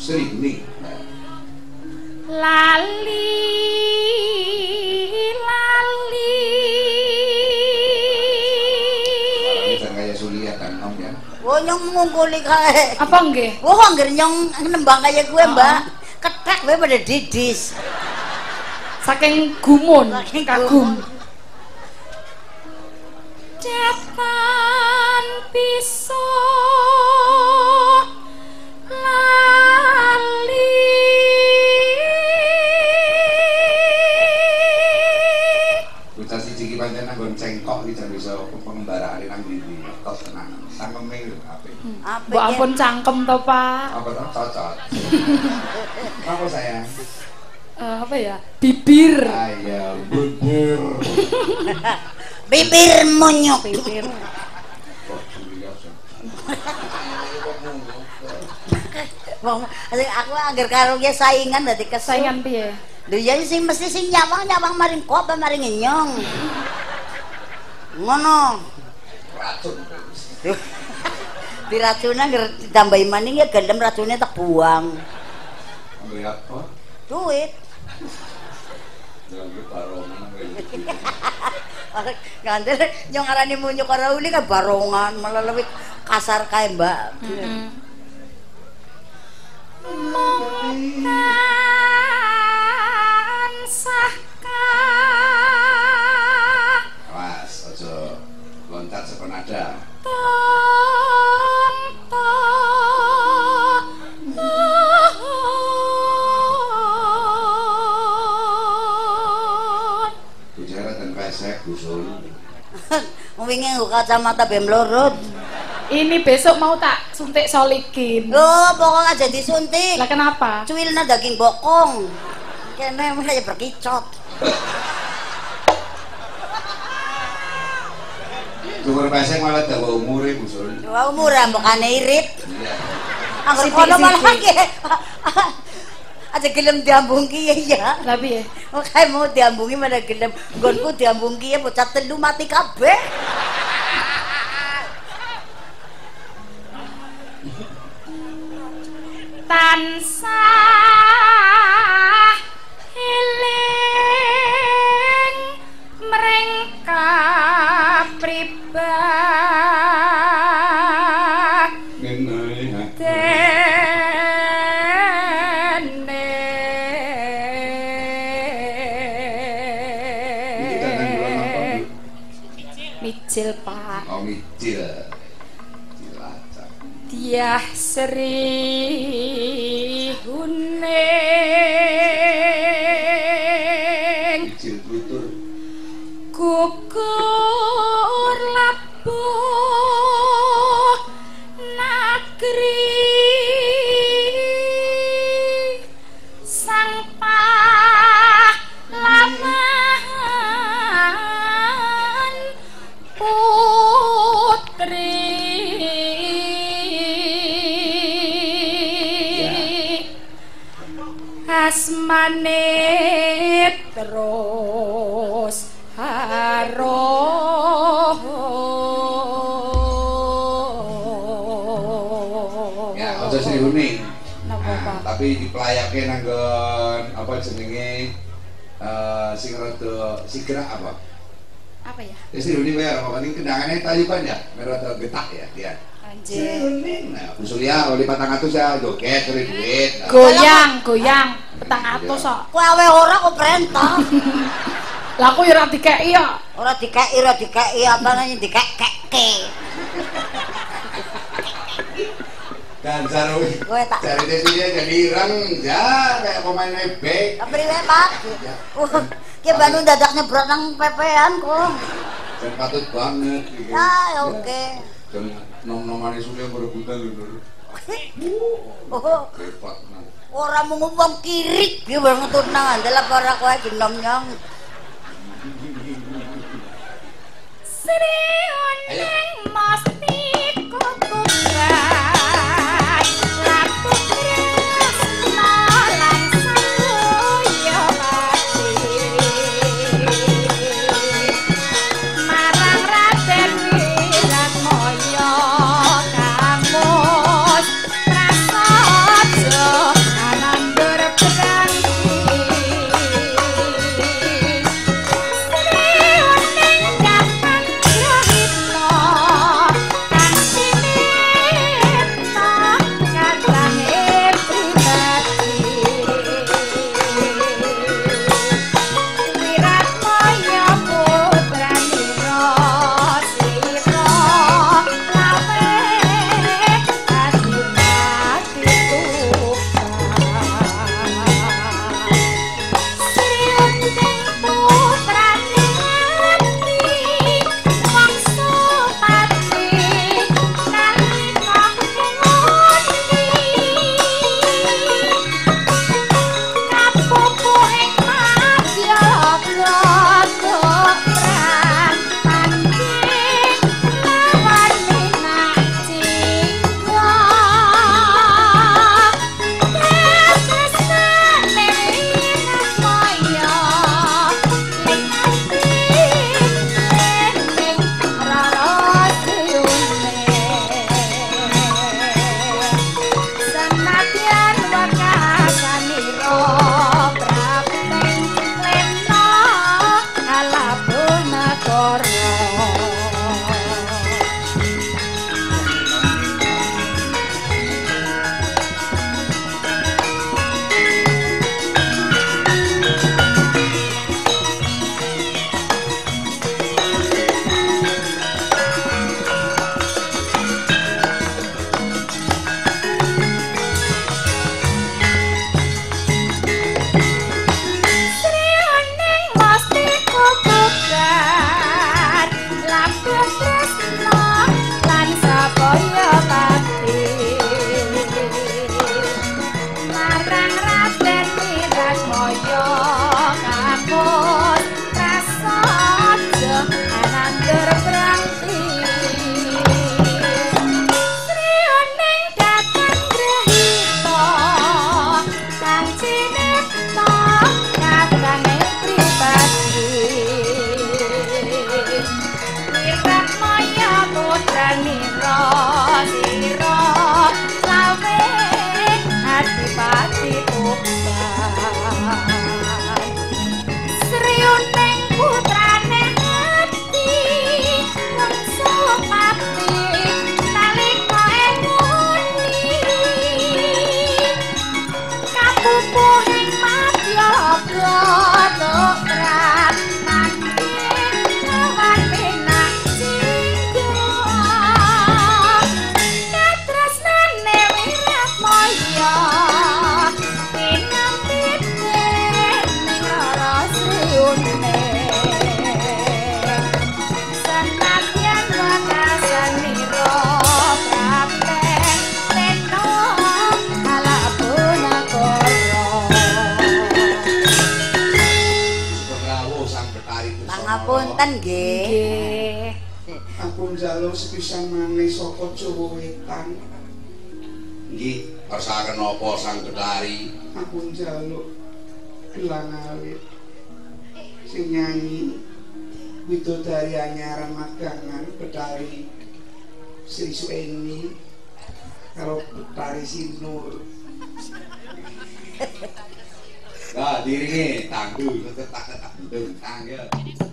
Sri Ning. Lali lali Jangan kayak Sulia kan Om ya. Oh nyong ngungkuli kae. Apa nggih? Wah anggere nyong nembang kaya gue, Mbak. Ketek wae pada didis. Saking gumun, Saking kagum. Depan piso iki jan iso pengembaraan nang ndi tos tenan. Apik. Apa Mbok ya? ampun cangkem to, Pak. Apa to cocok. Apa sayang? Eh, apa ya? Bibir. Ayo. Bibir monyok. Bibir. Kok Sulia sih. Wong aku angger karo ge saingan dadi kesel. Saingan piye? Lho ya sing mesti sing nyawang-nyawang maring kok apa maring nyong. Ngono. Racun. Diracuna angger ditambahi maning ya gelem racune tak buang. Duit. Jangan barongan. Ngandel nyong arani munyo karo uli kan barongan malah lebih kasar kae, Mbak. Tansah Wingi kacamata bem lorot. Ini besok mau tak suntik solikin. Loh, pokoknya jadi suntik. Lah kenapa? Cuilna daging bokong. Kene kayak berkicot. Cukur pesek malah dawa umure gusul. Wah umur mbokane irit. Iya. Angger kono malah ki. Aja gelem diambung ki ya. Lah piye? Oke mau diambungi mana gelem. Nggonku diambung ki ya bocah telu mati kabeh. tansah Micil pak Oh, micil. Cilacap. Diah Sri Huning Micil tutur. gugur asmane terus haro Ya, aja. Napa, Nah, tapi diplayake nanggon apa jenenge eh sing rada sigra apa? apa ya Ya Sri Huning ya, apa paling kendangane tayuban ya, rada getak ya dia. Anjir. Nah, oli 400 ya joget duit. Nah, goyang goyang petang atus kok Kowe awe ora kok perintah. lah aku ya ora dikeki ya Ora dikeki, ora dikeki apa namanya dikek-kekke. Dan jaru Kowe tak cari deh dia jadi ireng ya kayak pemain ebek. Tapi wae Pak. Uh, Ki Bandung dadak nyebrot nang pepean kok. Dan patut banget gitu. Ya, ya oke. Dan nom-noman Surya berebutan lho. Oh, Hebat. Ora mung wong kirik ki banget nang andel apa ora kowe genom nyong. Sri Pangapunten nggih. nggih Aku njaluk sepisan maneh saka Jawa Wetan. Nggih, kersaken napa sang Betari? Aku njaluk gelang alit sing nyanyi widodari anyaran magangan Betari Sri Sueni karo Betari Sinur. Nah, diringi tangguh tetep tak tak tangguh.